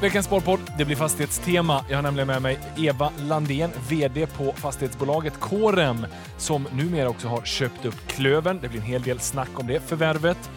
Veckans Sparpodd, det blir fastighetstema. Jag har nämligen med mig Eva Landén, VD på fastighetsbolaget Corem, som numera också har köpt upp Klövern. Det blir en hel del snack om det förvärvet.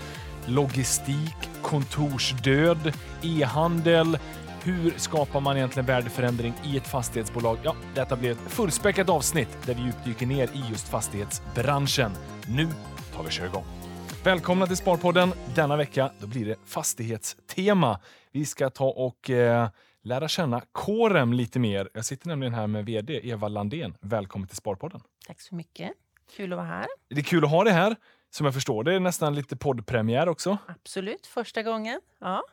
Logistik, kontorsdöd, e-handel. Hur skapar man egentligen värdeförändring i ett fastighetsbolag? Ja, detta blir ett fullspäckat avsnitt där vi djupdyker ner i just fastighetsbranschen. Nu tar vi kör igång. Välkomna till Sparpodden. Denna vecka då blir det fastighetstema. Vi ska ta och eh, lära känna Corem lite mer. Jag sitter nämligen här med VD Eva Landén. Välkommen till Sparpodden. Tack så mycket. Kul att vara här. Det är kul att ha dig här. Som jag förstår det är nästan lite poddpremiär också. Absolut, första gången. Ja.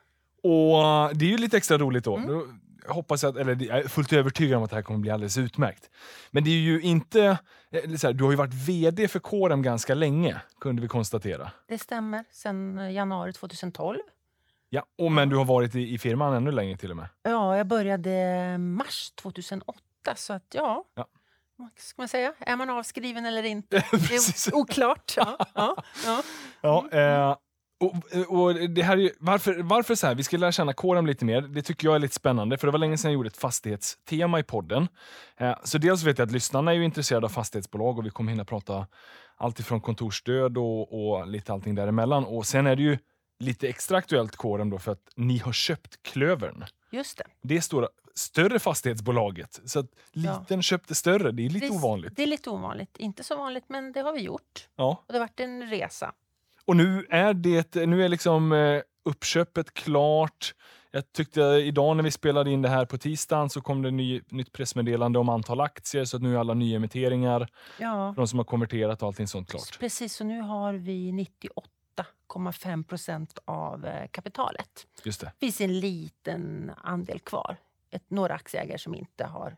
Och eh, det är ju lite extra roligt då. då jag hoppas att, eller jag är fullt övertygad om att det här kommer bli alldeles utmärkt. Men det är ju inte... eh, Så här, du har ju varit VD för Corem ganska länge, kunde vi konstatera. Det stämmer, sen eh, januari 2012. Ja, och men du har varit i, i firman ännu längre till och med. Ja, jag började mars 2008, så att ja. Ja. Ska man säga? Är man avskriven eller inte? Det är oklart. Ja, ja, ja. Ja, eh, och, och det här är ju, varför, varför så här? Vi ska lära känna Corem lite mer. Det tycker jag är lite spännande, för det var länge sedan jag gjorde ett fastighetstema i podden. Eh, så dels vet jag att lyssnarna är ju intresserade av fastighetsbolag och vi kommer hinna prata allt ifrån kontorsstöd och, och lite allting däremellan. Och sen är det ju lite extra aktuellt Corem då för att ni har köpt Klövern. Just det. Det stora, större fastighetsbolaget. Så att Ja. liten köpte större, det är lite Det ovanligt. Det är lite ovanligt. Inte så vanligt, men det har vi gjort. Ja. Och det har varit en resa. Och nu är det nu är liksom eh, uppköpet klart. Jag tyckte idag när vi spelade in det här på tisdagen så kom det ny, nytt pressmeddelande om antal aktier så att nu är alla nyemitteringar, Ja, de som har konverterat och allting sånt klart. precis. Så nu har vi 98,5 procent av eh, kapitalet. Just det. Det finns en liten andel kvar. Ett, några aktieägare som inte har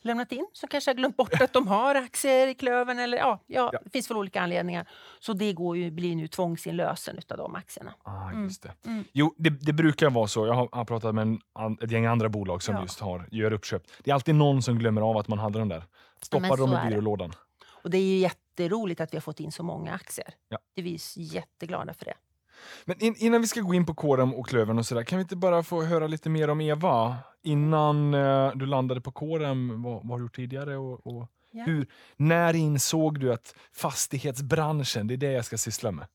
lämnat in, som kanske har glömt bort att de har aktier i Klövern. Eller, ja, ja, Ja. Det finns väl olika anledningar. Så det går ju, blir nu tvångsinlösen av de aktierna. Ah, Mm. just det. Mm. Jo, det, det brukar vara så. Jag har, pratat med en, ett gäng andra bolag som Ja. just har, gör uppköp. Det är alltid någon som glömmer av att man hade den där. Stoppar men dem i byrålådan. Och det är ju jätteroligt att vi har fått in så många aktier. Ja. Det är vi jätteglada för det. Men in, innan vi ska gå in på Corem och Klövern och sådär, kan vi inte bara få höra lite mer om Eva? Innan eh, du landade på Corem, vad, vad har du gjort tidigare? Och, och Ja. hur, när insåg du att fastighetsbranschen, det är det jag ska syssla med?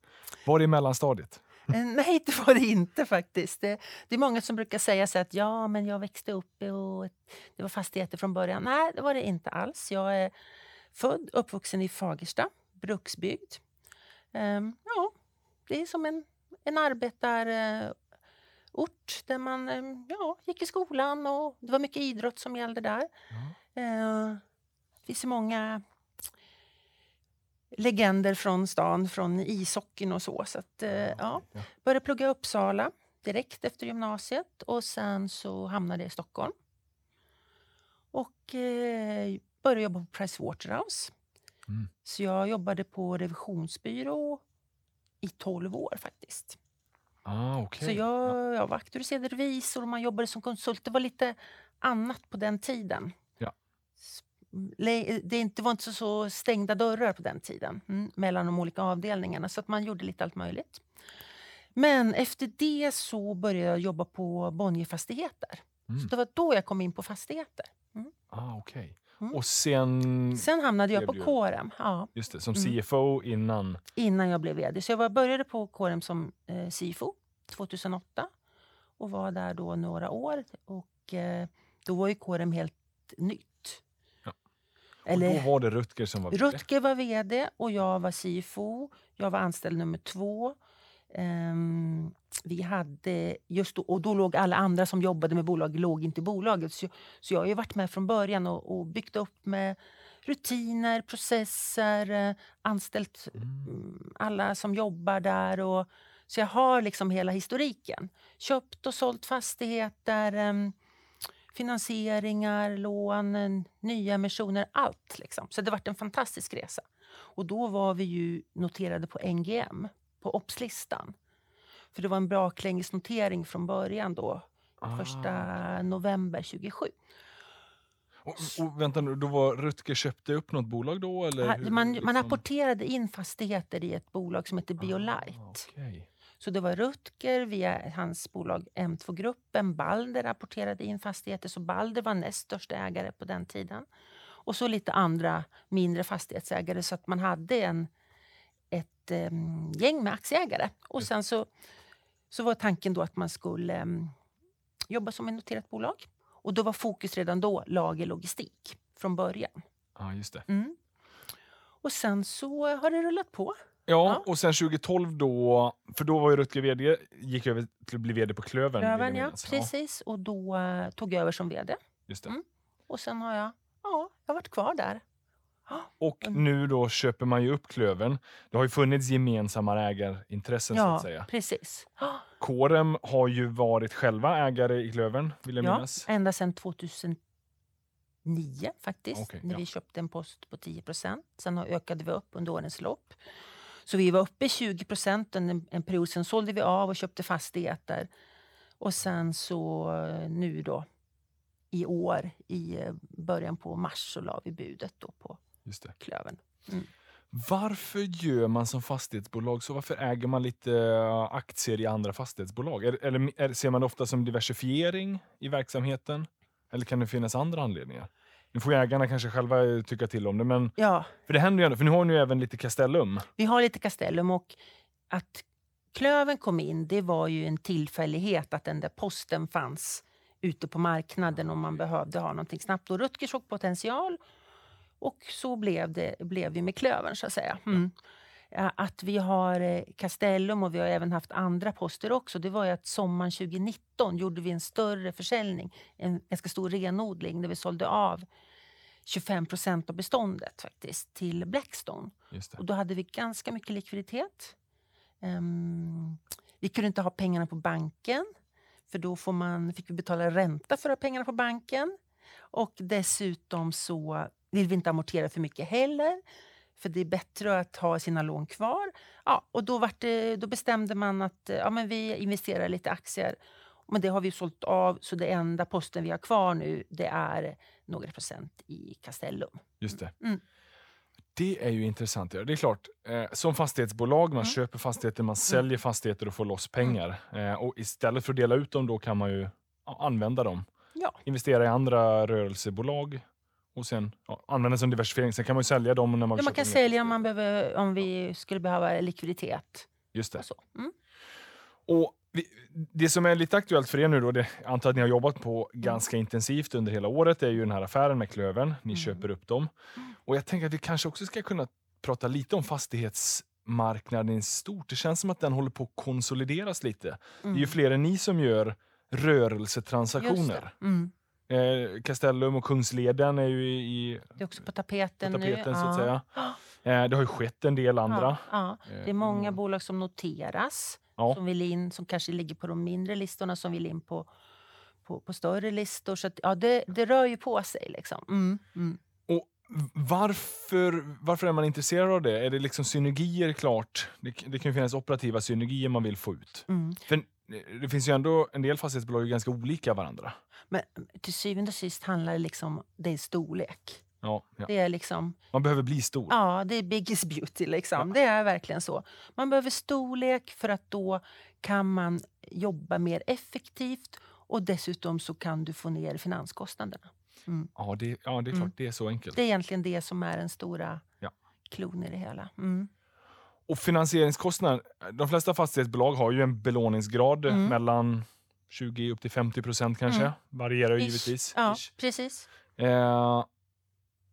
Var det i mellanstadiet? Eh, Nej, det var det inte faktiskt. Det, det är många som brukar säga så att ja, men jag växte upp och det var fastigheter från början. Nej, det var det inte alls. Jag är född uppvuxen i Fagersta, bruksbygd. Ehm, ja, det är som en, en arbetarort där man ehm, ja, gick i skolan och det var mycket idrott som gällde där. Eh, det finns många legender från stan, från ishockeyn och så. så att, eh, ja. Ja. Började plugga i Uppsala direkt efter gymnasiet och sen så hamnade jag i Stockholm. Och eh, började jobba på Pricewaterhouse. Mm. Så jag jobbade på revisionsbyrå i 12 år faktiskt. Ah, okej. Så jag, jag var auktoriserad revisor och man jobbade som konsult. Det var lite annat på den tiden. Ja. Det var inte så, så stängda dörrar på den tiden mm, mellan de olika avdelningarna. Så att man gjorde lite allt möjligt. Men efter det så började jag jobba på Bonnierfastigheter. Mm. Så det var då jag kom in på fastigheter. Ah, okej. Mm. Och sen, Sen hamnade jag på Corem. Ja, just det, som Mm. CFO innan. innan jag blev vd. Så jag var, började på Corem som eh, SIFO 2008 och var där då några år. Och eh, då var ju Corem helt nytt. Ja. Och Eller, då var det Rutger som var VD. Rutger var vd och jag var CFO. Jag var anställd nummer två. Ehm, vi hade just då, och då låg alla andra som jobbade med bolag låg inte i bolaget. Så, så jag har ju varit med från början och, och byggt upp med rutiner, processer, eh, anställt Mm. mm, alla som jobbar där. Och, så jag har liksom hela historiken. Köpt och sålt fastigheter, em, finansieringar, lån, nya emissioner, allt. Liksom. Så det har varit en fantastisk resa. Och då var vi ju noterade på NGM, på OBS-listan. För det var en baklängesnotering från början då, Ah. första november 27. Och, och vänta nu, då var Rutger köpte upp något bolag då? Eller hur, Man, man liksom? apporterade in fastigheter i ett bolag som heter Biolite. Ah, okej. Så det var Rutger via hans bolag M2-gruppen. Balder rapporterade in fastigheter, så Balder var näst största ägare på den tiden. Och så lite andra mindre fastighetsägare så att man hade en, ett um, gäng med aktieägare. Och sen så, så var tanken då att man skulle um, jobba som ett noterat bolag. Och då var fokus redan då lagerlogistik från början. Ja, just det. Mm. Och sen så har det rullat på. Ja, och sen 2012 då, för då var ju Rutger VD, gick över till att bli VD på Klövern. Klövern, ja. Precis. Och då uh, tog jag över som VD. Just det. Mm. Och sen har jag, ja, jag har varit kvar där. Och nu då köper man ju upp Klövern. Det har ju funnits gemensamma ägarintressen ja, så att säga. precis. Korem har ju varit själva ägare i Klövern, vill jag ja, minnas. ända sedan 2009 faktiskt, Okej, när ja. vi köpte en post på 10% Sen ökade vi upp under årens lopp. Så vi var uppe i 20 en, en period. Sen sålde vi av och köpte fastigheter. Och sen så eh, nu då i år, i eh, början på mars, så la vi budet då på Just det. Klövern. Varför gör man som fastighetsbolag så? Varför äger man lite eh, aktier i andra fastighetsbolag? Eller är, ser man det ofta som diversifiering i verksamheten? Eller kan det finnas andra anledningar? Nu får ägarna kanske själva eh, tycka till om det, men Ja, för det händer ju ändå, för nu har ni ju även lite Castellum. Vi har lite Castellum och att Klöven kom in, det var ju en tillfällighet att den där posten fanns ute på marknaden om man behövde ha någonting snabbt. Och Rutger såg potential och så blev det blev vi med Klövern så att säga. Mm. Att vi har eh, Castellum och vi har även haft andra poster också. Det var ju att sommaren 2019 gjorde vi en större försäljning, en ganska stor renodling där vi sålde av 25 procent av beståndet faktiskt till Blackstone. Det. Och då hade vi ganska mycket likviditet. Ehm, vi kunde inte ha pengarna på banken. För då får man, fick vi betala ränta för att ha pengarna på banken. Och dessutom så vill vi inte amortera för mycket heller. För det är bättre att ha sina lån kvar. Ja, och då, det, då bestämde man att ja, men vi investerar lite aktier. Men det har vi sålt av, så det enda posten vi har kvar nu det är några procent i Castellum. Just det. Mm. Det är ju intressant. Det är klart, eh, som fastighetsbolag, man Mm. köper fastigheter, man säljer fastigheter och får loss pengar. Eh, och istället för att dela ut dem då kan man ju använda dem. Ja. Investera i andra rörelsebolag och sen ja, använda som diversifiering. Sen kan man ju sälja dem när man Ja, man kan sälja om, man behöver, om vi skulle behöva likviditet. Just det. Och så. Mm. Och vi, det som är lite aktuellt för er nu, då, det, jag antar att ni har jobbat på Mm. ganska intensivt under hela året, är ju den här affären med Klövern. Ni Mm. köper upp dem. Och jag tänker att vi kanske också ska kunna prata lite om fastighetsmarknaden i stort. Det känns som att den håller på att konsolideras lite. Det är ju fler än ni som gör rörelsetransaktioner. Mm. Eh, Castellum och Kungsleden är ju i, Det är också på tapeten, på tapeten nu. så att säga. Eh, det har ju skett en del andra. Ja, ja. Det är många bolag som noteras, Ja. som vill in, som kanske ligger på de mindre listorna, som vill in på, på, på större listor. Så att, ja, det, det rör ju på sig. Liksom. Mm. Mm. Och varför, varför är man intresserad av det? Är det liksom synergier klart? Det, det kan ju finnas operativa synergier man vill få ut. Mm. För det finns ju ändå en del fastighetsbolag är ganska olika varandra. Men till syvende och sist handlar det liksom det är storlek. Ja, ja. Det är liksom Man behöver bli stor. Ja, det är biggest beauty. Liksom. Det är verkligen så. Man behöver storlek för att då kan man jobba mer effektivt och dessutom så kan du få ner finanskostnaderna. Ja, det, ja, det är klart, Mm. det är så enkelt. Det är egentligen det som är den stora Ja. klon i det hela. Mm. Och finansieringskostnader. De flesta fastighetsbolag har ju en belåningsgrad Mm. mellan 20 upp till 50 procent kanske. Mm. Varierar ju Ish. givetvis. Ja, Ish. precis. Eh,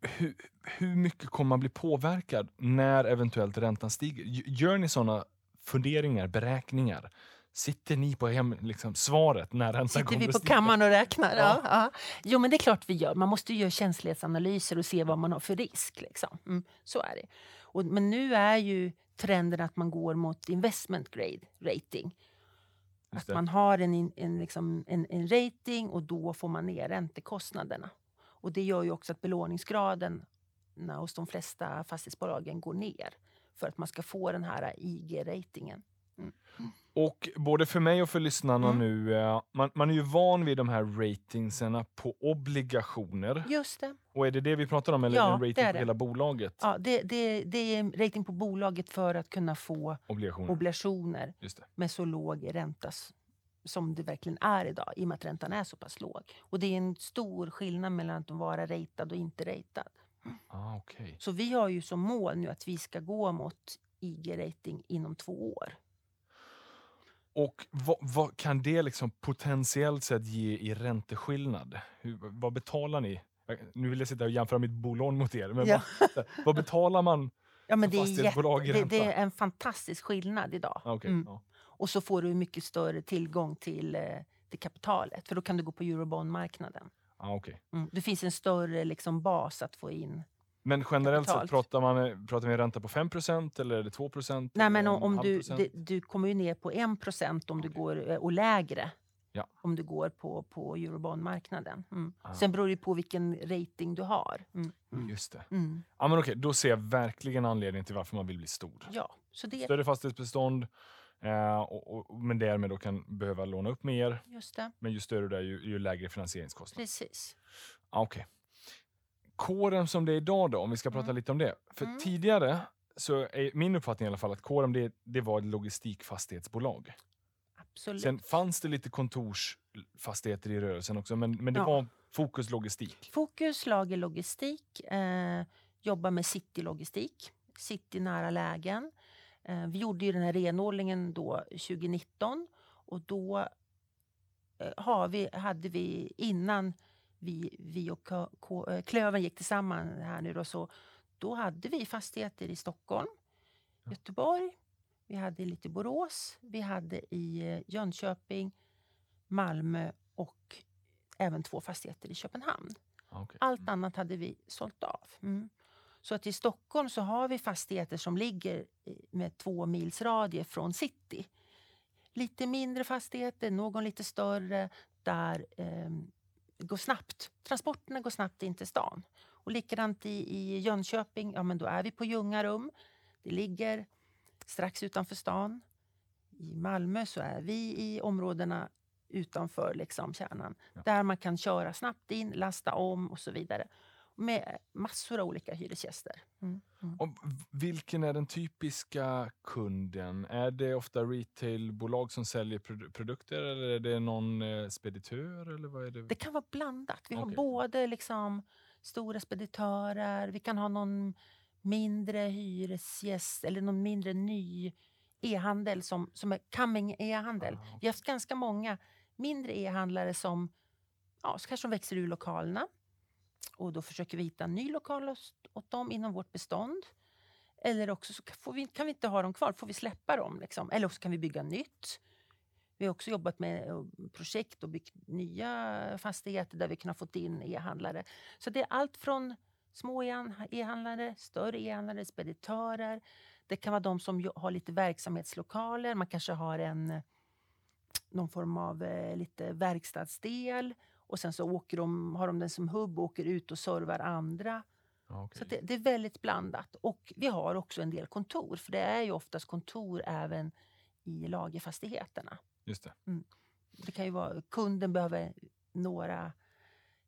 hur, hur mycket kommer man bli påverkad när eventuellt räntan stiger? Gör ni sådana funderingar, beräkningar? Sitter ni på hem, liksom, svaret när räntan Sitter kommer vi på stiga? kammaren och räknar? Ja. Ja. Jo, men det är klart vi gör. Man måste ju göra känslighetsanalyser och se vad man har för risk. Liksom. Mm, så är det. Och, men nu är ju trenden att man går mot investment grade rating. Just Att det. man har en, en, liksom, en, en rating och då får man ner räntekostnaderna. Och det gör ju också att belåningsgraden hos de flesta fastighetsbolagen går ner för att man ska få den här IG-ratingen. Och både för mig och för lyssnarna Mm. nu, eh, man, man är ju van vid de här ratingserna på obligationer. Just det. Och är det det vi pratar om, eller Ja, en rating på hela bolaget? Ja, det, det, det är en rating på bolaget för att kunna få Obligationer. obligationer Just det. med så låg ränta som det verkligen är idag i och med att räntan är så pass låg. Och det är en stor skillnad mellan att vara ratad och inte ratad. Ah, okej. Så vi har ju som mål nu att vi ska gå mot IG-rating inom två år. Och vad, vad kan det liksom potentiellt sett ge i ränteskillnad? Hur, vad betalar ni? Jag- Nu vill jag sitta och jämföra mitt bolån mot er, men Ja. vad, vad betalar man? Ja, men det, är jätte, i det, det ränta. är en fantastisk skillnad idag. Ah, okej, Mm. ja. Och så får du mycket större tillgång till, eh, till kapitalet. För då kan du gå på eurobondmarknaden. Ah, okej. Mm. Det finns en större liksom, bas att få in. Men generellt sett, pratar, man, pratar vi ränta på 5% eller är det 2 Nej, men om, om du, det, du kommer ju ner på 1% om du Okej. går, eh, och lägre Ja. om du går på, på eurobondmarknaden. Mm. Ah. Sen beror det på vilken rating du har. Mm. Just det. Mm. Ja, men okej, då ser jag verkligen anledningen till varför man vill bli stor. Ja, så det, Större fastighetsbestånd, eh, och, och, men därmed då kan behöva låna upp mer. just det. Men ju större det är, ju, ju lägre finansieringskostnad. Precis. Ah, Okej. Kåren som det är idag då, om vi ska prata Mm. lite om det. För Mm. tidigare så är min uppfattning i alla fall att Kåren det, det var ett logistikfastighetsbolag. Absolut. Sen fanns det lite kontorsfastigheter i rörelsen också, men, men det Ja. var fokus logistik. Fokus lagerlogistik, eh, jobba med citylogistik, citynära lägen. Eh, vi gjorde ju den här renodlingen då 2019 och då eh, vi, hade vi innan vi, vi och K- K- eh, Klövern gick tillsammans här nu då, så då hade vi fastigheter i Stockholm, Göteborg, vi hade lite Borås, vi hade i eh, Jönköping, Malmö och även två fastigheter i Köpenhamn. Okej. Allt annat hade vi sålt av. Mm. Så att i Stockholm så har vi fastigheter som ligger med två mils radie från city. Lite mindre fastigheter, någon lite större, där eh, går snabbt. Transporterna går snabbt in till stan. Och likadant i, i Jönköping, ja men då är vi på Ljungarum. Det ligger strax utanför stan. I Malmö så är vi i områdena utanför liksom kärnan. Ja. Där man kan köra snabbt in, lasta om och så vidare. Med massor av olika hyresgäster. Mm. Mm. Och vilken är den typiska kunden? Är det ofta retailbolag som säljer produ- produkter eller är det någon eh, speditör? Eller vad är det? Det kan vara blandat. Vi har Okej. både liksom stora speditörer, vi kan ha någon mindre hyresgäst eller någon mindre ny e-handel som, som är coming e-handel. Ah. Vi har haft ganska många mindre e-handlare som ja, kanske de växer ur lokalerna. Och då försöker vi hitta en ny lokal åt- dem inom vårt bestånd. Eller också så kan- får vi, kan vi inte ha dem kvar, får vi släppa dem. Liksom. Eller också kan vi bygga nytt. Vi har också jobbat med eh, projekt och byggt nya fastigheter där vi kunnat få in e-handlare. Så det är allt från små e-handlare, större e-handlare, speditörer. Det kan vara de som har lite verksamhetslokaler. Man kanske har en någon form av eh, lite verkstadsdel och sen så åker de, har de den som hubb och åker ut och servar andra. Ah, okej. Så det, det är väldigt blandat. Och vi har också en del kontor, för det är ju oftast kontor även i lagerfastigheterna. Just det. Det kan ju vara, kunden behöver några,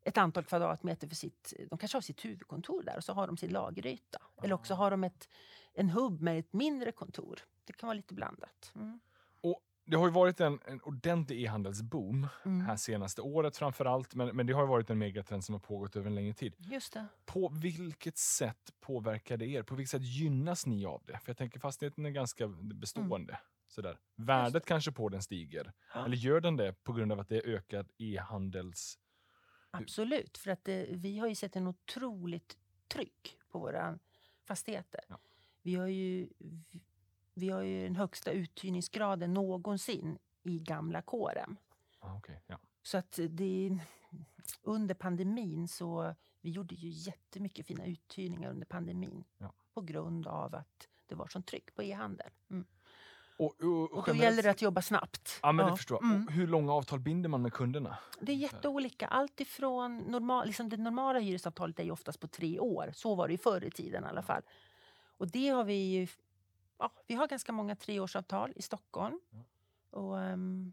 ett antal kvadratmeter för sitt, de kanske har sitt huvudkontor där och så har de sin lageryta. Eller också har de ett, en hubb med ett mindre kontor. Det kan vara lite blandat. Mm. Det har ju varit en, en ordentlig e-handelsboom Mm. här senaste året framför allt, men, men det har ju varit en megatrend som har pågått över en längre tid. Just det. På vilket sätt påverkar det er? På vilket sätt gynnas ni av det? För jag tänker fastigheten är ganska bestående. Sådär. Värdet kanske på den stiger. Ja. Eller gör den det på grund av att det är ökad e-handels... Absolut, för att det, vi har ju sett en otroligt tryck på våra fastigheter. Ja. Vi, har ju, vi, har ju den högsta uthyrningsgraden någonsin i gamla kåren. Ah, okej, ja. Så att det, under pandemin så vi gjorde ju jättemycket fina uthyrningar under pandemin. Ja. På grund av att det var sånt tryck på e-handel. Mm. Och, och, Och då generellt- gäller det att jobba snabbt. Ja, men det förstår jag. Mm. Och hur långa avtal binder man med kunderna? Det är jätteolika. Allt ifrån normal, liksom det normala hyresavtalet är ju oftast på tre år. Så var det ju förr i tiden i alla fall. Och det har vi ju... Ja, vi har ganska många treårsavtal i Stockholm. Ja. Och, ehm,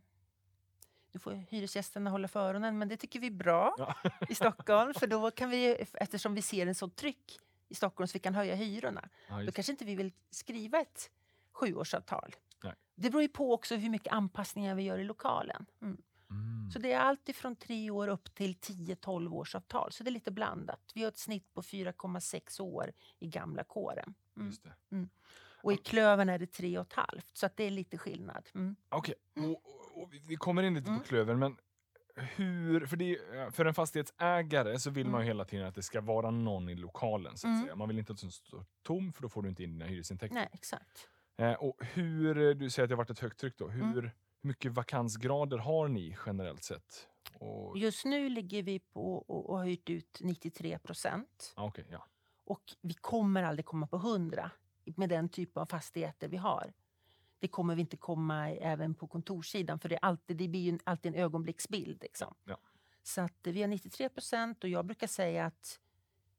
nu får hyresgästerna hålla för öronen, men det tycker vi är bra Ja. i Stockholm. För då kan vi, eftersom vi ser en sån tryck i Stockholm så vi kan höja hyrorna, Ja, då kanske inte vi vill skriva ett sjuårsavtal. Nej. Det beror ju på också hur mycket anpassningar vi gör i lokalen. Mm. Mm. Så det är allt ifrån tre år upp till 10-12 års avtal. Så det är lite blandat. Vi har ett snitt på 4,6 år i gamla kåren. Mm. Och i klövern är det tre och ett halvt. Så att det är lite skillnad. Mm. Okej, och, och, och vi- kommer in lite Mm. på klövern, men hur, för, det, är- för en fastighetsägare så vill man ju Mm. hela tiden att det ska vara någon i lokalen. så att Mm. säga. Man vill inte att den står tom för då får du inte in dina hyresintäkter. Nej, exakt. Eh, och hur, du säger att det har varit ett högt tryck då. Hur, Mm. hur mycket vakansgrader har ni generellt sett? Och, Just nu ligger vi på och, och har hyrt ut 93 procent. ah, okej, ja. Och vi kommer aldrig komma på 100 med den typen av fastigheter vi har. Det kommer vi inte komma även på kontorssidan för det, är alltid, det blir ju en- alltid en ögonblicksbild. Liksom. Ja. Så att vi har 93 procent och jag brukar säga att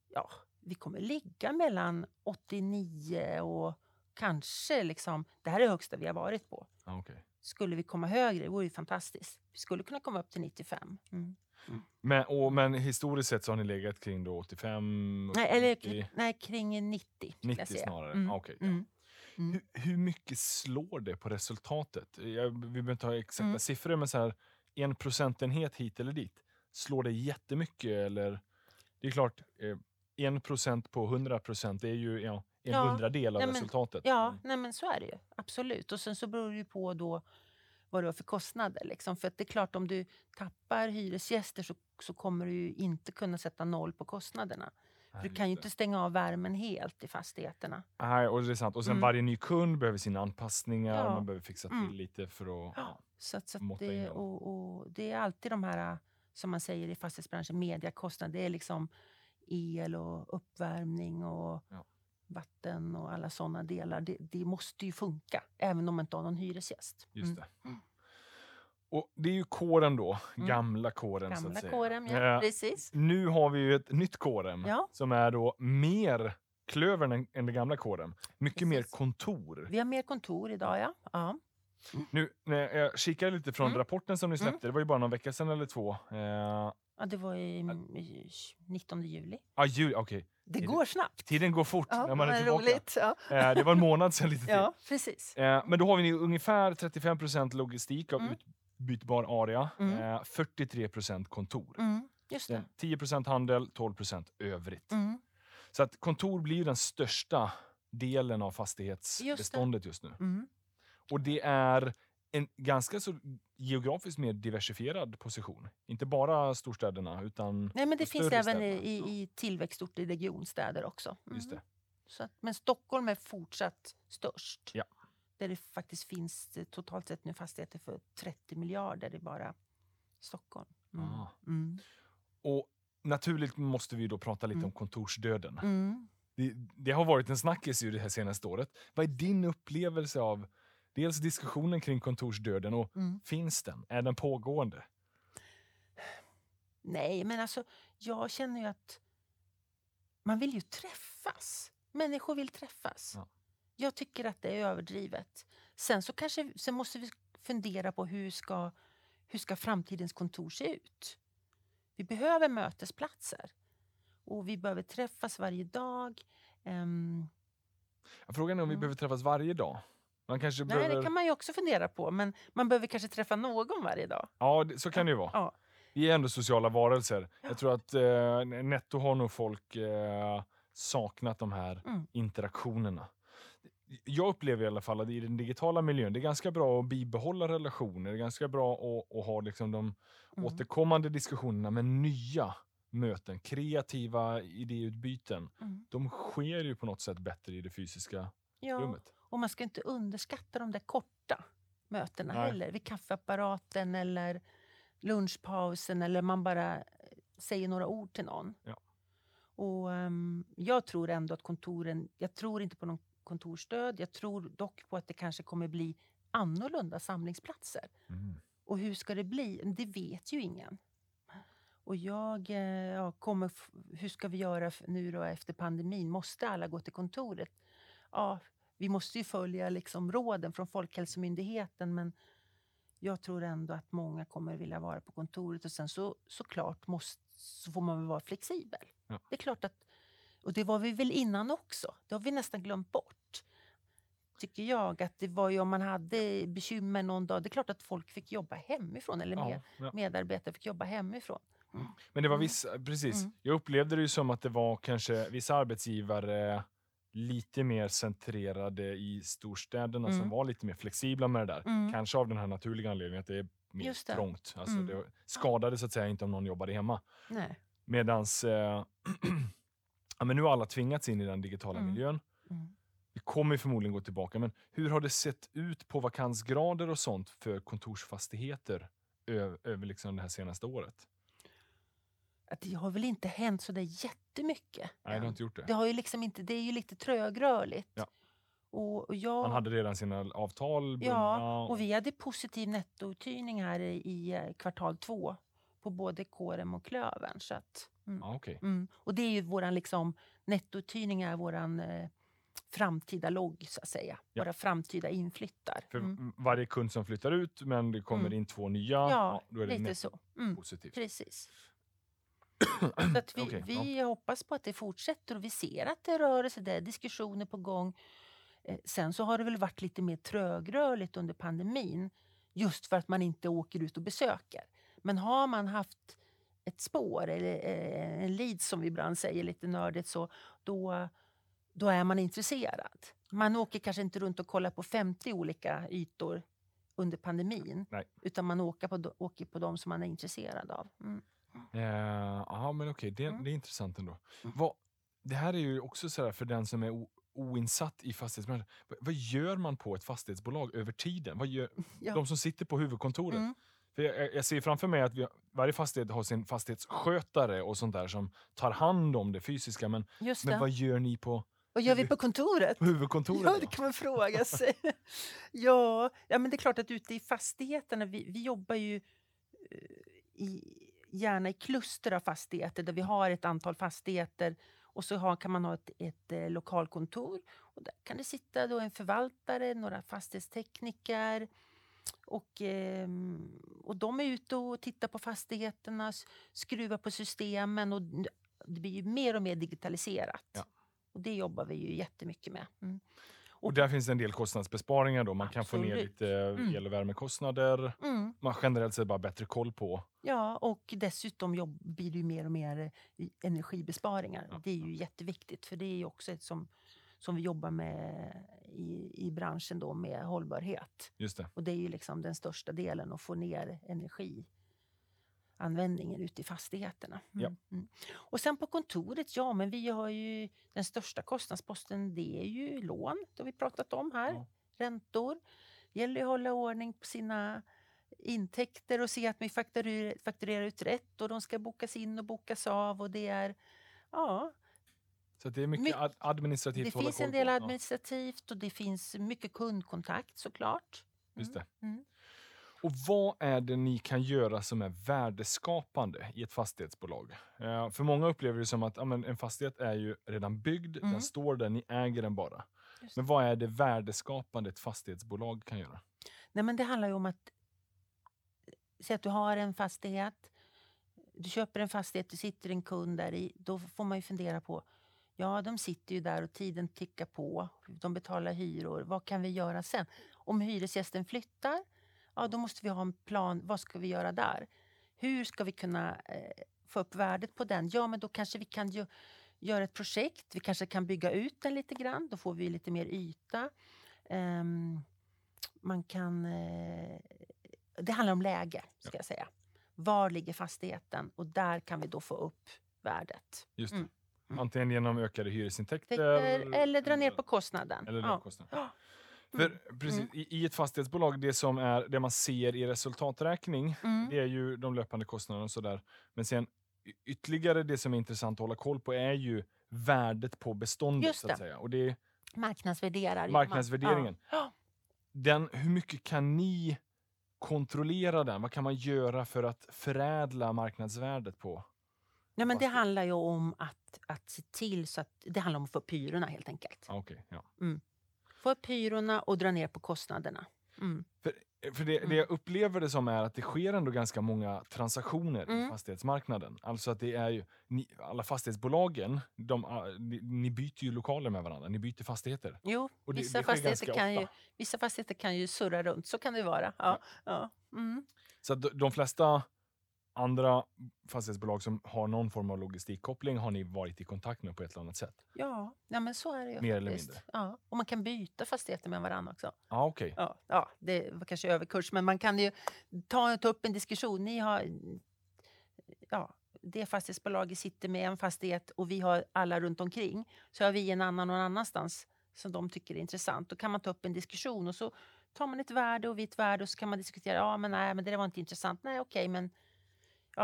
ja, vi kommer ligga mellan 89 och kanske liksom, det här är det högsta vi har varit på. Ah, okej. Skulle vi komma högre, det vore ju fantastiskt. Vi skulle kunna komma upp till 95. Mm. Men, och, men historiskt sett så har ni legat kring då 85, Nej, eller 90, nej, kring 90. skulle jag 90 säga. snarare? Mm. Ah, okej, ja. Mm. Mm. Hur, hur mycket slår det på resultatet? Jag, vi behöver inte ha exakta Mm. siffror, men så här, en procentenhet hit eller dit. Slår det jättemycket? Eller? Det är klart, eh, en procent på 100 procent, det är ju ja, en Ja, hundradel av nej, men- resultatet. Ja, Mm. nej men så är det ju. Absolut. Och sen så beror det ju på då vad du har för kostnader. Liksom. För att det är klart, om du tappar hyresgäster så, så kommer du inte kunna sätta noll på kostnaderna. För du kan ju det. inte stänga av värmen helt i fastigheterna. Nej, och det är sant. Och sen Mm. varje ny kund behöver sina anpassningar, Ja. man behöver fixa till Mm. lite för att... Ja. Så, att, så att Måtta in det, dem. och, och det är alltid de här, som man säger i fastighetsbranschen, mediakostnader. Det är liksom el och uppvärmning och Ja. Vatten och alla sådana delar. Det, det måste ju funka, även om man inte har någon hyresgäst. Just Mm. det. Och det är ju kåren då, Mm. gamla kåren så att Gamla säga. kåren, ja. Eh, Precis. Nu har vi ju ett nytt kårem Ja. som är då mer klövern än, än det gamla kåren. Mycket mer Precis. kontor. Vi har mer kontor idag, ja. ja. Nu när jag kikade lite från Mm. rapporten som ni släppte, det var ju bara någon vecka sedan eller två. Eh, ja det var i, i 19 juli. ah, jul, okej. Det går snabbt. Tiden går fort Ja, när man är tillbaka. roligt. Ja. Eh, det var en månad sedan lite till. ja, precis. Eh, men då har vi nu ungefär 35 logistik av Mm. utbytbar area, Mm. eh, 43% kontor. Mm, just det. Sen 10% handel, 12% övrigt. Mm, Så att kontor blir den största delen av fastighetsbeståndet just nu. mm. Och det är en ganska så geografiskt mer diversifierad position. Inte bara storstäderna utan Nej, men det de finns även städerna. i, i tillväxtorter, i regionstäder också. Mm. Just det. Så att, men Stockholm är fortsatt störst. Ja. Där det faktiskt finns eh, totalt sett nu fastigheter för 30 miljarder i bara Stockholm. Mm. Ah. Mm. Och naturligt måste vi då prata lite Mm. om kontorsdöden. Mm. Det, det har varit en snackis ju det här senaste året. Vad är din upplevelse av dels diskussionen kring kontorsdöden och Mm. finns den? Är den pågående? Nej, men alltså jag känner ju att man vill ju träffas. Människor vill träffas. Ja. Jag tycker att det är överdrivet. Sen så kanske sen måste vi fundera på hur ska, hur ska framtidens kontor se ut? Vi behöver mötesplatser. Och vi behöver träffas varje dag. Ehm, Frågan är om vi Mm. behöver träffas varje dag. Man kanske nej, behöver... det kan man ju också fundera på. Men man behöver kanske träffa någon varje dag. Ja, det, så kan det ju vara. Ja. Vi är ändå sociala varelser. Jag tror att eh, netto har nog folk eh, saknat de här Mm. interaktionerna. Jag upplever i alla fall att i den digitala miljön, det är ganska bra att bibehålla relationer. Det är ganska bra att, att ha liksom de Mm. återkommande diskussionerna med nya möten, kreativa idéutbyten. Mm. De sker ju på något sätt bättre i det fysiska Ja. rummet. Och man ska inte underskatta de där korta mötena Nej. heller. Vid kaffeapparaten eller lunchpausen eller man bara eh, säger några ord till någon. Ja. Och ehm, Jag tror ändå att kontoren, jag tror inte på någon kontorstöd. Jag tror dock på att det kanske kommer bli annorlunda samlingsplatser. Mm. Och hur ska det bli? Det vet ju ingen. Och jag eh, ja, kommer, hur ska vi göra nu då efter pandemin? Måste alla gå till kontoret? Ja, vi måste ju följa liksom råden från Folkhälsomyndigheten men jag tror ändå att många kommer vilja vara på kontoret och sen så såklart måste, så får man väl vara flexibel. Ja. Det är klart att, och det var vi väl innan också, det har vi nästan glömt bort. Tycker jag att det var ju om man hade bekymmer någon dag, det är klart att folk fick jobba hemifrån eller med, Ja, ja. medarbetare fick jobba hemifrån. Men det var Mm. vissa, precis. Mm. Jag upplevde det ju som att det var kanske vissa arbetsgivare lite mer centrerade i storstäderna som Mm. var lite mer flexibla med det där. Mm. Kanske av den här naturliga anledningen att det är mer Just det. trångt. Alltså Mm. Det skadade så att säga inte om någon jobbade hemma. Nej. Medans eh, ja, men nu har alla tvingats in i den digitala Mm. miljön. Mm. Vi kommer förmodligen gå tillbaka, men hur har det sett ut på vakansgrader och sånt för kontorsfastigheter ö- över liksom det här senaste året? Att det har väl inte hänt så där jättemycket. Nej, det har inte gjort det. det, har ju liksom inte, det är ju lite trögrörligt. Ja. Och, och jag, Man hade redan sina avtal bundna. Ja, och vi hade positiv nettouthyrning här i, i eh, kvartal två på både Kårem och Klövern. Så att, mm, Ja, okej. mm. Och det är ju våran liksom, nettouthyrning är våran eh, framtida logg så att säga. Ja. Våra framtida inflyttar. För Mm. varje kund som flyttar ut, men det kommer Mm. in två nya, Ja, då är det lite så. Mm. positivt. Precis. Så att vi, Okej, vi hoppas på att det fortsätter och vi ser att det rör sig, det är diskussioner på gång. Eh, sen så har det väl varit lite mer trögrörligt under pandemin just för att man inte åker ut och besöker. Men har man haft ett spår eller eh, en lead som vi ibland säger lite nördigt så då, då är man intresserad. Man åker kanske inte runt och kollar på 50 olika ytor under pandemin Nej. utan man åker på, de- åker på de som man är intresserad av. Mm. Eh, Ja, men okej, det, Mm. det är intressant ändå. Mm. Vad, det här är ju också så här för den som är o, oinsatt i fastighetsbranschen. Vad, vad gör man på ett fastighetsbolag över tiden? Vad gör, Ja. De som sitter på huvudkontoret. Mm. För jag- jag, ser framför mig att vi, varje fastighet har sin fastighetsskötare och sånt där som tar hand om det fysiska. Men, Just men det. vad gör ni på Vad gör vi på kontoret? huvudkontoret? Ja, det kan man fråga sig. ja, ja, men det är klart att ute i fastigheterna, vi, vi jobbar ju eh, i, gärna i kluster av fastigheter där vi har ett antal fastigheter och så har, kan man ha ett, ett eh, lokalkontor. Och där kan det sitta då en förvaltare, några fastighetstekniker och, ehm, och de är ute och tittar på fastigheterna, skruvar på systemen och det blir ju mer och mer digitaliserat. Ja. Och det jobbar vi ju jättemycket med. Mm. Och där finns det en del kostnadsbesparingar då. Man kan få ner Absolut. lite Mm. el och värmekostnader. Mm. Man har generellt sett bara bättre koll på. Ja, och dessutom jobb, blir det ju mer och mer eh, energibesparingar. Ja, Det är ju jätteviktigt för det är ju också ett som, som vi jobbar med i, i branschen då med hållbarhet. Just det. Och det är ju liksom den största delen att få ner energianvändningen ute i fastigheterna. Mm. Ja. Mm. Och sen på kontoret, ja men vi har ju den största kostnadsposten det är ju lån, det har vi pratat om här. Ja. Räntor. Det gäller ju att hålla ordning på sina intäkter och se att vi fakturerar, fakturerar ut rätt och de ska bokas in och bokas av och det är Ja, Så det är mycket ad- administrativt det finns en del på. Administrativt och det finns mycket kundkontakt såklart. just det. Mm. Och vad är det ni kan göra som är värdeskapande i ett fastighetsbolag? Eh, för många upplever det som att ja, en fastighet är ju redan byggd, Mm. den står där, ni äger den bara. Men vad är det värdeskapande ett fastighetsbolag kan göra? Nej, men det handlar ju om att... Säg att du har en fastighet. Du köper en fastighet, du sitter en kund där i. Då får man ju fundera på... Ja, de sitter ju där och tiden tickar på. De betalar hyror. Vad kan vi göra sen? Om hyresgästen flyttar, ja, då måste vi ha en plan. Vad ska vi göra där? Hur ska vi kunna eh, få upp värdet på den? Ja, men då kanske vi kan ju, göra ett projekt. Vi kanske kan bygga ut den lite grann. Då får vi lite mer yta. Um, man kan... Eh, det handlar om läge, ska jag säga. Var ligger fastigheten? Och där kan vi då få upp värdet. Just det. Mm. Mm. Antingen genom ökade hyresintäkter Täcker, eller dra ner på kostnaden. eller ja. kostnader. Ja. För precis, i, i ett fastighetsbolag, det som är det man ser i resultaträkning, Mm. det är ju de löpande kostnaderna och sådär. Men sen ytterligare det som är intressant att hålla koll på är ju värdet på beståndet. Så att säga. Och det är Marknadsvärderar. marknadsvärderingen. Ja. Den, hur mycket kan ni kontrollera den? Vad kan man göra för att förädla marknadsvärdet på? Nej, men det handlar ju om att, att se till så att... Det handlar om att få upp hyrorna helt enkelt. Ah, okej, ja. Få upp hyrorna och dra ner på kostnaderna. Mm. För det, det jag upplever det som är att det sker ändå ganska många transaktioner i Mm. fastighetsmarknaden. Alltså att det är ju, ni, alla fastighetsbolagen, de, ah, ni, ni byter ju lokaler med varandra, ni byter fastigheter. Jo, Och det- vissa, det fastigheter kan ju, vissa fastigheter kan ju surra runt, så kan det vara. Ja, ja. Mm. Så de, de flesta andra fastighetsbolag som har någon form av logistikkoppling har ni varit i kontakt med på ett eller annat sätt. Ja, ja, men så är det ju Mer eller faktiskt. mindre. Ja. Och man kan byta fastigheter med varandra också. Ja, okej. Ja, ja, det var kanske överkurs, men man kan ju ta, ta upp en diskussion. Ni har, ja, det fastighetsbolaget sitter med en fastighet och vi har alla runt omkring. Så har vi en annan någon annanstans som de tycker är intressant. Då kan man ta upp en diskussion och så tar man ett värde och vi ett värde och så kan man diskutera. Ja, men nej, men det var inte intressant. Nej, okej, men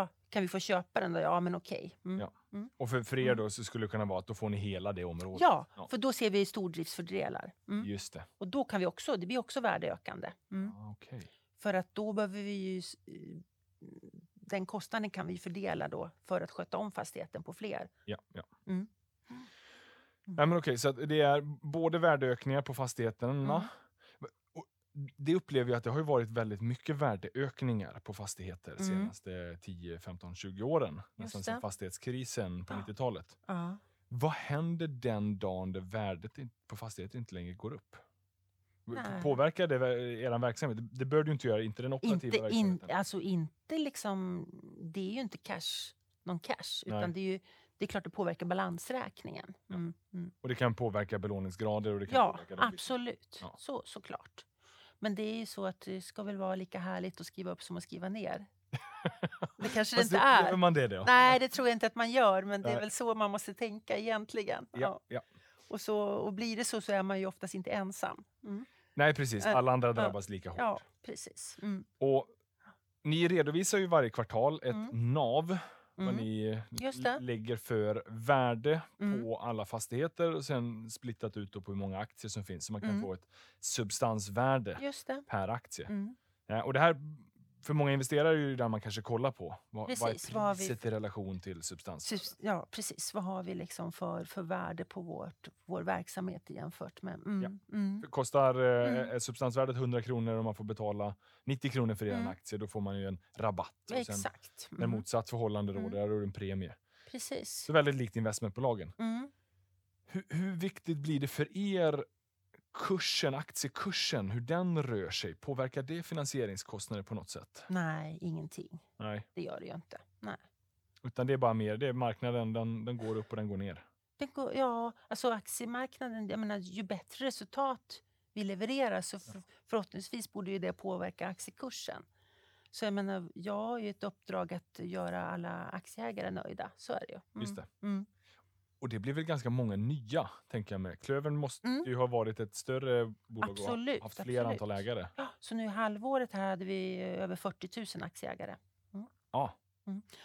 ja, kan vi få köpa den då? Ja, men okej. Mm. Ja. Och för, för er då så skulle det kunna vara att då får ni hela det området. Ja, Ja. för då ser vi stordriftsfördelar. Mm. Just det. Och då kan vi också, det blir också värdeökande. Mm. Ja, okej. För att då behöver vi ju... eh, Den kostnaden kan vi fördela då för att sköta om fastigheten på fler. Ja, ja. Mm. Nej, men okej, så det är både värdeökningar på fastigheterna. Det upplever jag att det har ju varit väldigt mycket värdeökningar på fastigheter Mm. senaste 10, 15, 20 åren. Nästan sedan fastighetskrisen på Ja. 90-talet. Ja. Vad händer den dagen där värdet in- på fastigheter inte längre går upp? Nej. Påverkar det er verksamhet? Det- bör du inte göra, inte den operativa Inte, in, verksamheten. alltså inte liksom... Det är ju inte cash, någon cash. Nej. Utan det är ju det är klart det påverkar balansräkningen. Mm. Mm. Och det kan påverka belåningsgrader och det kan Ja, påverka absolut. Ja. Så, såklart. Men det är ju så att det ska väl vara lika härligt att skriva upp som att skriva ner. Det kanske det inte är. Man det då? Nej, det tror jag inte att man gör, men det är väl så man måste tänka egentligen. Ja, ja. Och, så, och blir det så så är man ju oftast inte ensam. Mm. Nej, precis. Alla andra drabbas lika hårt. Ja, precis. Mm. Och ni redovisar ju varje kvartal ett Mm. NAV, vad Mm. ni Just det. lägger för värde Mm. på alla fastigheter och sen splittat ut på hur många aktier som finns så man kan Mm. få ett substansvärde per aktie. Mm. Ja, och det här för många investerare är ju där man kanske kollar på. Vad, vad Precis, är vad har vi priset i relation till substans? Ja, precis. Vad har vi liksom för, för värde på vårt, vår verksamhet jämfört med... Mm. Ja. Mm. Kostar eh, Mm. är substansvärdet 100 kronor och man får betala 90 kronor för er Mm. aktie, då får man ju en rabatt. Och Exakt. när Mm. motsatt förhållande Mm. råder, då är det en premie. Precis. Så väldigt likt investmentbolagen. Mm. Hur, hur viktigt blir det för er kursen, aktiekursen, hur den rör sig? Påverkar det finansieringskostnader på något sätt? Nej, ingenting. Nej, Det gör det ju inte. Nej. utan det är bara mer, det är marknaden, den, den går upp och den går ner. Det går, ja, alltså aktiemarknaden, jag menar, ju bättre resultat vi levererar så för, förhoppningsvis borde ju det påverka aktiekursen. Så jag menar, jag har ju ett uppdrag att göra alla aktieägare nöjda. Så är det ju. Mm. Just det. Mm. Och det blir väl ganska många nya, tänker jag mig. Klövern måste Mm. ju ha varit ett större bolag och Absolut, haft fler absolut. antal ägare. Så nu i halvåret här hade vi eh, över 40 000 aktieägare. Ja,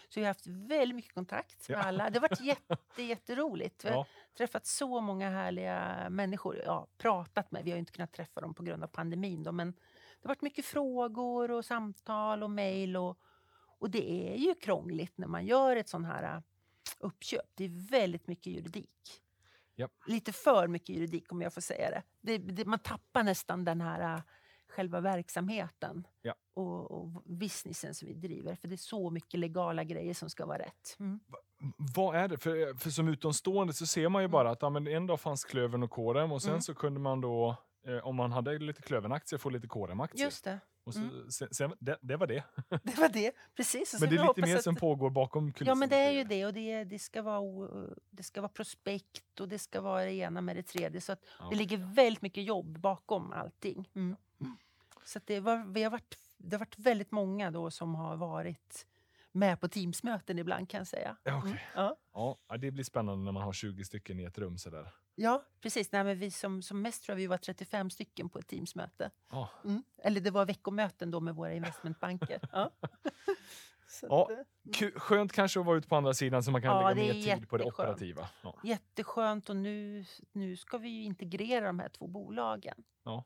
Så vi har haft väldigt mycket kontakt med Ja. alla. Det har varit jätte, jätteroligt. Vi har ja. träffat så många härliga människor. Ja, pratat med. Vi har ju inte kunnat träffa dem på grund av pandemin. Då, men det har varit mycket frågor och samtal och mejl. Och, och det är ju krångligt när man gör ett sån här uppköp. Det är väldigt mycket juridik. Japp. Lite för mycket juridik om jag får säga det. det, det man tappar nästan den här äh, själva verksamheten Ja. och, och businessen som vi driver. För det är så mycket legala grejer som ska vara rätt. Mm. Vad är det? För, för som utomstående så ser man ju bara att ja, men en dag fanns Klövern och Kårem och sen Mm. så kunde man då, eh, om man hade lite Klövern-aktier, få lite Kårem-aktier. Just det. Och så, Mm. sen, sen, det, det var det. Det var det. Precis. Så Men det är lite mer att- som pågår bakom kulisserna. Ja, men det är ju det. Och det, det, ska vara, det ska vara prospekt och det ska vara det ena med det tredje. Så att Ja. det ligger väldigt mycket jobb bakom allting. Mm. Så att det, var, vi har varit, det har varit väldigt många då som har varit med på Teamsmöten ibland kan jag säga. Okej. Mm. Ja, ja, det blir spännande när man har 20 stycken i ett rum sådär. Ja, precis. Nej, men vi som, som mest tror jag vi var 35 stycken på ett Teamsmöte. Ja. Mm. Eller det var veckomöten då med våra investmentbanker. Ja. Ja, eh, Ku- Skönt kanske att vara ute på andra sidan så man kan Ja, lägga mer tid på det operativa. Ja. Jätteskönt och nu, nu ska vi ju integrera de här två bolagen. Ja.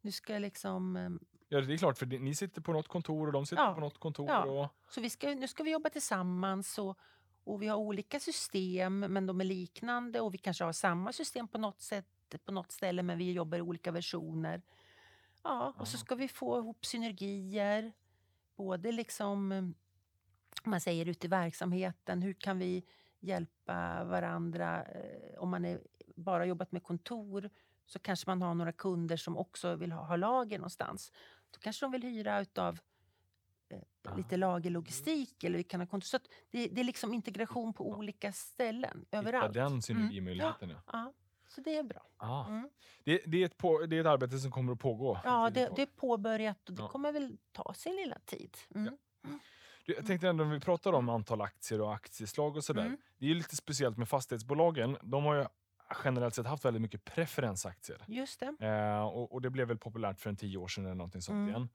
Nu ska liksom, eh, ja, det är klart, för ni sitter på något kontor och de sitter Ja. på något kontor. Och, så vi ska, nu ska vi jobba tillsammans och, och vi har olika system men de är liknande och vi kanske har samma system på något sätt på något ställe men vi jobbar i olika versioner. Ja, och så ska vi få ihop synergier. Både liksom, om man säger ute i verksamheten, hur kan vi hjälpa varandra? Eh, Om man är, bara jobbat med kontor så kanske man har några kunder som också vill ha, ha lager någonstans. Då kanske de vill hyra utav eh, lite lagerlogistik eller vi kan ha kontor. Så det, det är liksom integration på olika ställen, Hitta överallt. den synergimöjligheten. Ja. Ja, så det är bra. Ah. Mm. Det, det, är ett på, det är ett arbete som kommer att pågå. Ja, det, det är påbörjat och det Ja. kommer väl ta sin lilla tid. Mm. Du, Jag tänkte ändå, om vi pratar om antal aktier och aktieslag och sådär. Mm. Det är lite speciellt med fastighetsbolagen. De har ju generellt sett haft väldigt mycket preferensaktier. Just det. Eh, och, och det blev väl populärt för en tio år sedan eller någonting sånt Mm. igen.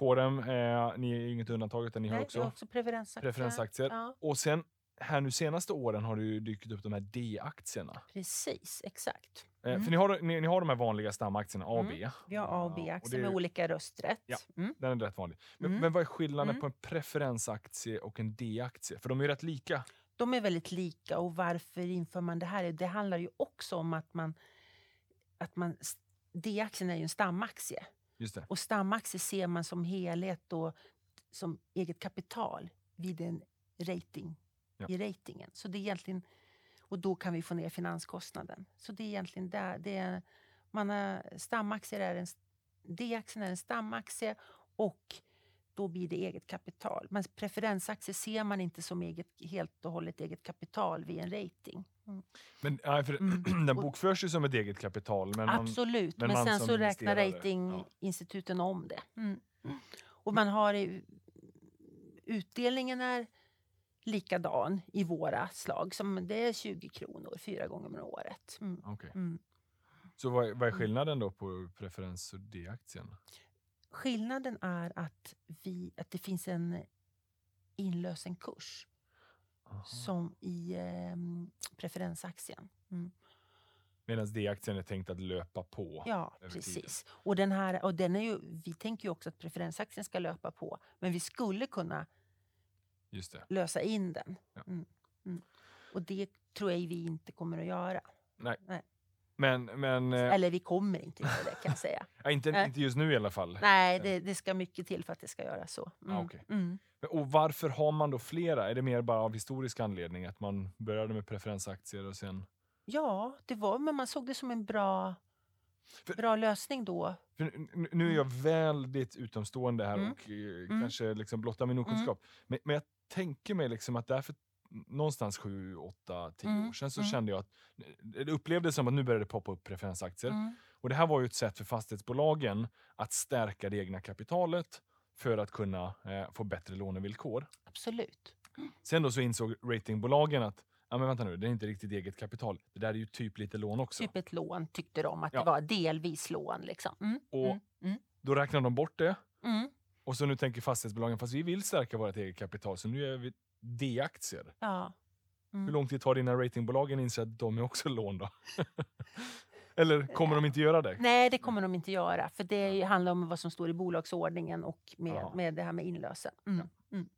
Mm. KRM, eh, ni är inget undantag utan ni har Nej, också har också preferensaktier. preferensaktier. Ja, Och sen här nu senaste åren har det ju dykt upp de här D-aktierna. precis, exakt. Eh, Mm. För ni har, ni, ni har de här vanliga stamaktierna, A och Mm. B. Vi har A och Ja, B-aktier med olika rösträtt. Ja. Mm. Den är rätt vanlig. Men, Mm. men vad är skillnaden Mm. på en preferensaktie och en D-aktie? För de är ju rätt lika. De är väldigt lika och varför inför man det här? Det handlar ju också om att man... Att man D-aktien är ju en stamaktie. Och stamaktie ser man som helhet och som eget kapital vid en rating Ja. i ratingen. Så det är egentligen, och då kan vi få ner finanskostnaden. Så det är egentligen där. Det är, man har, stamaktier är en, D-aktien är en stamaktie och då blir det eget kapital. Men preferensaktier ser man inte som eget, helt och hållet eget kapital vid en rating. Mm. Men, nej, för Mm. den bokförs ju som ett eget kapital. Men man, Absolut, men men, man sen så räknar investerare, ja. ratinginstituten om det. Mm. Och man har utdelningen är likadan i våra slag. Som det är 20 kronor fyra gånger om året. Mm. Okej. Mm. Så vad, vad är skillnaden då på preferens och D-aktien? Skillnaden är att, vi, att det finns en inlösenkurs Aha. som i eh, preferensaktien. Mm. Medan D-aktien är tänkt att löpa på. Ja, precis. Och, den här, och den är ju, vi tänker ju också att preferensaktien ska löpa på. Men vi skulle kunna lösa in den. Ja. Mm. Mm. Och det tror jag vi inte kommer att göra. Men, men eh, Eller vi kommer inte göra det kan jag säga. ja, inte, Nej. inte just nu i alla fall. Nej, det, det ska mycket till för att det ska göra så. Mm. Ah, okej. Mm. Men- Och varför har man då flera? Är det mer bara av historisk anledning? Att man började med preferensaktier och sen... Ja, det var, men man såg det som en bra, För- bra lösning då. Nu- är jag väldigt utomstående här Mm. och eh, Mm. kanske liksom blottar min okunskap. Men, men jag tänker mig liksom att därför någonstans 7, 8, 10 Mm, år sedan så mm. kände jag att det upplevdes som att nu började det poppa upp preferensaktier. Mm. Och det här var ju ett sätt för fastighetsbolagen att stärka det egna kapitalet för att kunna eh, få bättre lånevillkor. Absolut. Sen då så insåg ratingbolagen att ja, men vänta nu, det är inte riktigt eget kapital. Det där är ju typ lite lån också. Typ ett lån tyckte de att Ja. det var. Delvis lån liksom. Mm. Och Mm. Mm. Då räknade de bort det och så nu tänker fastighetsbolagen fast vi vill stärka vårt eget kapital så nu är vi D-aktier. Ja. Mm. Hur lång tid tar det innan ratingbolagen inser att de är också lån då? Eller kommer de inte göra det? Nej, det kommer de inte göra. För det handlar om vad som står i bolagsordningen och med, Jaha. med det här med inlösen. Mm. Mm.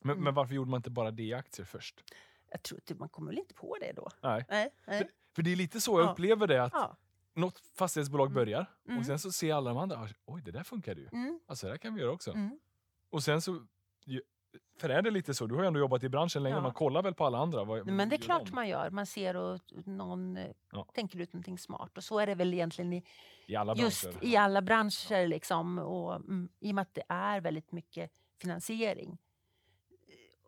Men, Mm. men varför gjorde man inte bara D-aktier först? Jag tror inte man kommer väl inte på det då. Nej. Nej. nej. För det är lite så jag Ja. upplever det, att Ja. något fastighetsbolag Mm. börjar Mm. och sen så ser alla de andra, oj det där funkar ju. Mm. Alltså det där kan vi göra också. Mm. Och sen så, för är det lite så, du har ju ändå jobbat i branschen länge, Ja. man kollar väl på alla andra. Vad, Men det är klart de? man gör. Man ser och någon eh, Ja. tänker ut någonting smart. Och så är det väl egentligen i, I alla just branscher. i alla branscher. Liksom. Och, mm, I och med att det är väldigt mycket finansiering.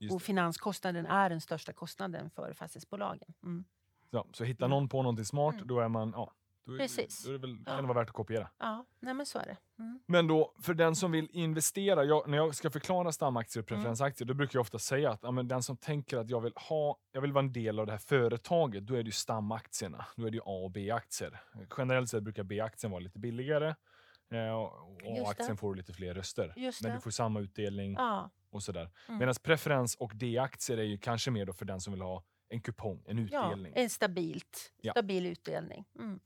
Just och det. finanskostnaden är den största kostnaden för fastighetsbolagen. Mm. Ja, så hittar Mm. någon på någonting smart, Mm. då är man, ja, då är, Precis. Då är det väl, Ja. kan det vara värt att kopiera. Ja, nej men så är det. Mm. Men då, för den som vill investera, jag, när jag ska förklara stamaktier och Mm. preferensaktier, då brukar jag ofta säga att ja, men den som tänker att jag vill, ha, jag vill vara en del av det här företaget, då är det ju stamaktierna. Då är det ju A och B-aktier. Generellt sett brukar B-aktien vara lite billigare eh, och. A-aktien får du lite fler röster. Men du får samma utdelning Ja, och sådär. Mm. Medan preferens och D-aktier är ju kanske mer då för den som vill ha en kupong, en ja, utdelning. en stabilt, Ja. stabil utdelning. Mm.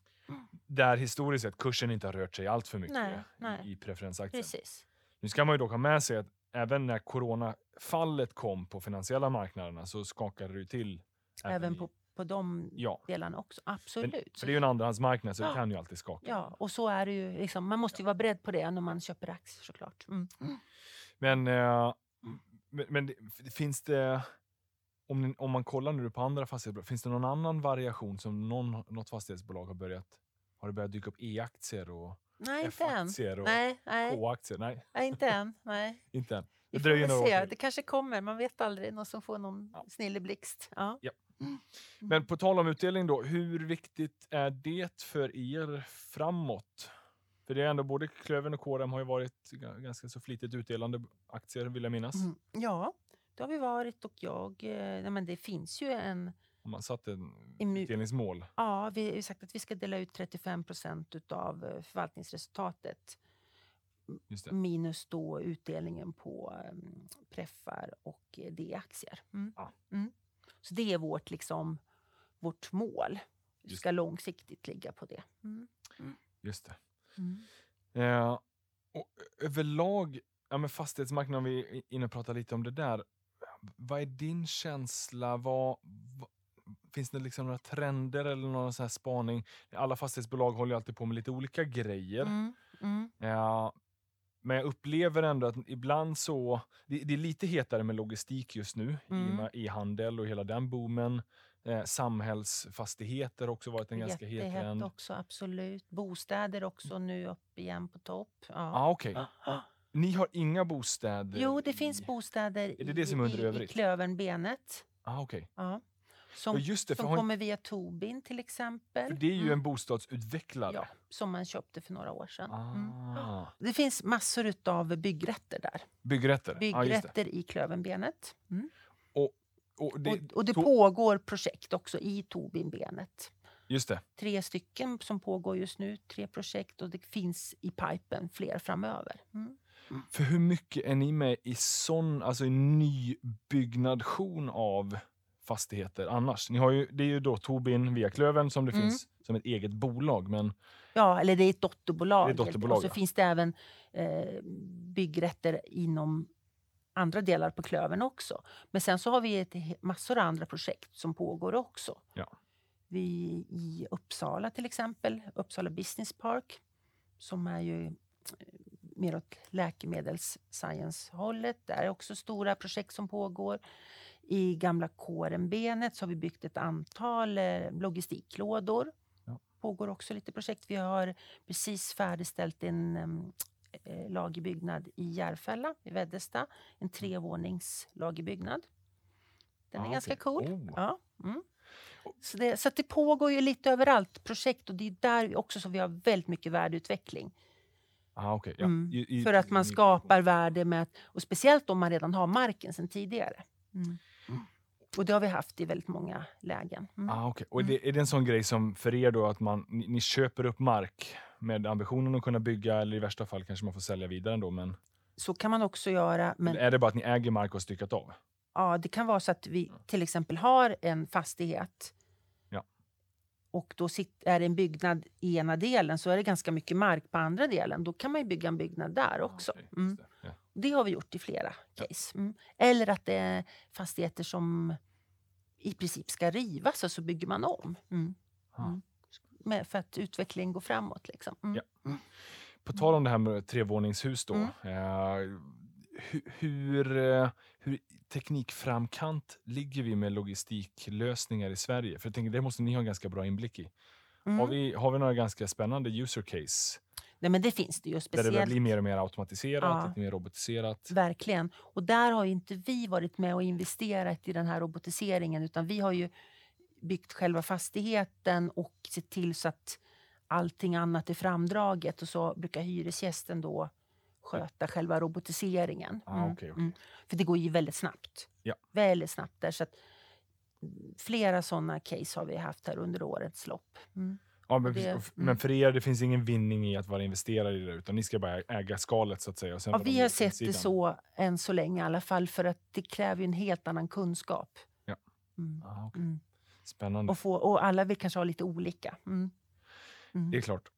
Där historiskt sett kursen inte har rört sig allt för mycket Nej, nej. i, preferensaktien. Precis. Nu ska man ju dock ha med sig att även när coronafallet kom på finansiella marknaderna så skakade det till Även i- på på de Ja. delarna också. Men, Absolut. för det är ju en andrahandsmarknad så det Ja. kan ju alltid skaka. Ja, och så är det ju. Liksom, man måste ju vara beredd på det när man köper aktier såklart. Mm. Men, eh, men, men det- finns det, om, ni, om man kollar nu på andra fastighetsbolag, finns det någon annan variation som någon, något fastighetsbolag har börjat? Har det börjat dyka upp E-aktier och Nej. F-aktier och Nej, nej, K-aktier? Nej, nej, inte än. Nej. inte än. Det dröjer några år. Det kanske kommer. Man vet aldrig. Någon som får någon Ja. snilleblixt. Ja. Men på tal om utdelning då, hur viktigt är det för er framåt? För det är ändå både Klövern och KRM har ju varit ga- ganska så flitigt utdelande aktier vill jag minnas. Mm. ja, det har vi varit och jag... Eh, nej, men det finns ju en... Om man satt en Immu- utdelningsmål. Ja, vi har ju sagt att vi ska dela ut 35 procent av eh, förvaltningsresultatet Just det. minus då utdelningen på um, preffar och eh, D-aktier. Mm. Ja. Mm. Så det är vårt, liksom, vårt mål. Vi ska långsiktigt ligga på det. Mm. Just det. Mm. Eh, och överlag, ja, men fastighetsmarknaden, om vi är inne och pratar lite om det där. Vad är din känsla? Vad, vad, finns det liksom några trender eller någon sån här spaning? Alla fastighetsbolag håller alltid på med lite olika grejer. Mm. Mm. Ja, men jag upplever ändå att ibland så... Det, det är lite hetare med logistik just nu, i Mm. e-handel och hela den boomen. Eh, samhällsfastigheter har också varit en ganska het trend. också, absolut. Bostäder också nu upp igen på topp. Ja. Ah, okej. Ni har inga bostäder? Jo, det finns i- bostäder Är det det som är under i, i övrigt? Klövenbenet. Ah, okej. Ja. Ja, Som, just det, som har, kommer via Tobin till exempel. för det är ju Mm. en bostadsutvecklare. Ja, som man köpte för några år sedan. Mm. Ah, Det finns massor av byggrätter där. byggrätter? Ja. Byggrätter i Klövenbenet. Mm. Och det, och, och det pågår projekt också i Tobinbenet. just det. Tre stycken som pågår just nu, tre projekt och det finns i pipen fler framöver. Mm. För hur mycket är ni med i sån, alltså nybyggnation av fastigheter annars? Ni har ju, det är ju då Tobin via Klövern som det Mm. finns som ett eget bolag, men Ja, eller det är ett dotterbolag. Det är ett dotterbolag, Och så ja. finns det även eh, byggrätter inom andra delar på Klövern också. Men sen så har vi ett, massor av andra projekt som pågår också. Ja. Vi i Uppsala till exempel, Uppsala Business Park, som är ju eh, mer åt läkemedels-science-hållet. Där är också stora projekt som pågår. I gamla Kårenbenet så har vi byggt ett antal eh, logistiklådor. Ja. pågår också lite projekt. Vi har precis färdigställt en em, eh, lagerbyggnad i Järfälla i Veddesta. En trevånings lagerbyggnad. Den är Ah, ganska okej. cool. Oh. Ja. Mm. Så, det, så det pågår ju lite överallt projekt och det är där också som vi har väldigt mycket värdeutveckling. ah, okej. ja. Mm. I- i- För att man i- skapar värde med, att- och speciellt om man redan har marken sedan tidigare. Mm. Och det har vi haft i väldigt många lägen. Mm. Ah, okay. Och är det, är det en sån grej som för er då att man, ni, ni köper upp mark med ambitionen att kunna bygga eller i värsta fall kanske man får sälja vidare ändå, men, Så kan man också göra. Men är det bara att ni äger mark och styckat av? ja, det kan vara så att vi till exempel har en fastighet. Och då är det en byggnad i ena delen så är det ganska mycket mark på andra delen. Då kan man bygga en byggnad där också. Mm. det. Har vi gjort i flera case. Mm. Eller att det är fastigheter som i princip ska rivas och så bygger man om. Mm. Mm. För att utvecklingen går framåt. Liksom. Mm. Ja. På tal om det här med trevåningshus då. Mm. Eh, hur, eh, hur teknikframkant ligger vi med logistiklösningar i Sverige? För jag tänker, det måste ni ha en ganska bra inblick i. Mm. Har, vi, har vi några ganska spännande user case Nej, men det finns det ju. där Speciellt det blir mer och mer automatiserat, Ja. lite mer robotiserat? Verkligen. Och där har inte vi varit med och investerat i den här robotiseringen utan vi har ju byggt själva fastigheten och sett till så att allting annat är framdraget och så brukar hyresgästen då sköta själva robotiseringen. Ah, okej, okej. För det går ju väldigt snabbt. Ja. Väldigt snabbt där. Så att mm, flera sådana case har vi haft här under årets lopp. Mm. Ja, men, det- mm. men för er, det finns ingen vinning i att vara investerare i det, utan ni ska bara äga skalet så att säga. Och sen Ja, vi har sett det så än så länge i alla fall för att det kräver ju en helt annan kunskap. Ja. Mm. Ah, okej. Mm. Spännande. Och, få, och alla vill kanske ha lite olika. Mm. Mm. Det är klart.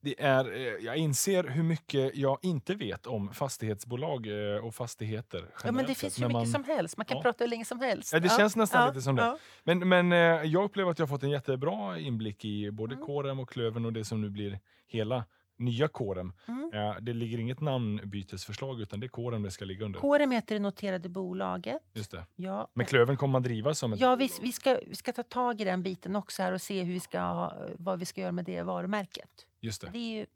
Det är, eh, jag inser hur mycket jag inte vet om fastighetsbolag eh, och fastigheter. Ja, men det finns hur mycket man- som helst. Man kan Ja. prata hur länge som helst. Ja, det känns nästan lite som det. ja. Men, men eh, jag upplever att jag har fått en jättebra inblick i både Mm. Kårem och Klöven och det som nu blir hela nya Kårem. Mm. Det ligger inget namnbytesförslag utan det är Kårem det ska ligga under. KRM heter det noterade bolaget. Just det. Ja, Men Klöven kommer man driva som ett ja vi, vi, ska, vi ska ta tag i den biten också här och se hur vi ska, vad vi ska göra med det varumärket. Just det. Det är ju,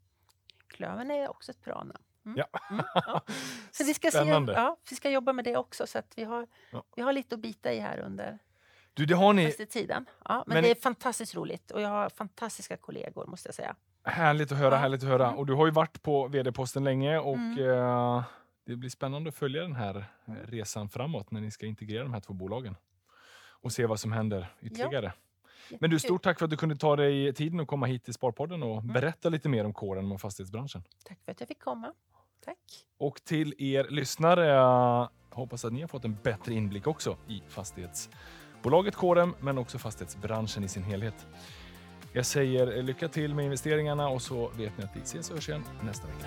Klöven är också ett bra namn. Mm. Ja. Mm, ja. Så vi ska, se, Spännande. ja, vi ska jobba med det också så att vi har, Ja. vi har lite att bita i här under Du, det har ni. fastetiden. Ja, men, Men det är fantastiskt roligt och jag har fantastiska kollegor måste jag säga. Härligt att höra, Ja. härligt att höra. Mm. Och du har ju varit på vd-posten länge och Mm. eh, det blir spännande att följa den här eh, resan framåt när ni ska integrera de här två bolagen och se vad som händer ytterligare. Men du, stort tack för att du kunde ta dig tiden och komma hit till Sparpodden och Mm. berätta lite mer om kåren och fastighetsbranschen. Tack för att jag fick komma. Tack. Och till er lyssnare, jag hoppas att ni har fått en bättre inblick också i fastighetsbolaget Kårem, men också fastighetsbranschen i sin helhet. Jag säger lycka till med investeringarna och så vet ni att vi ses och hörs igen nästa vecka.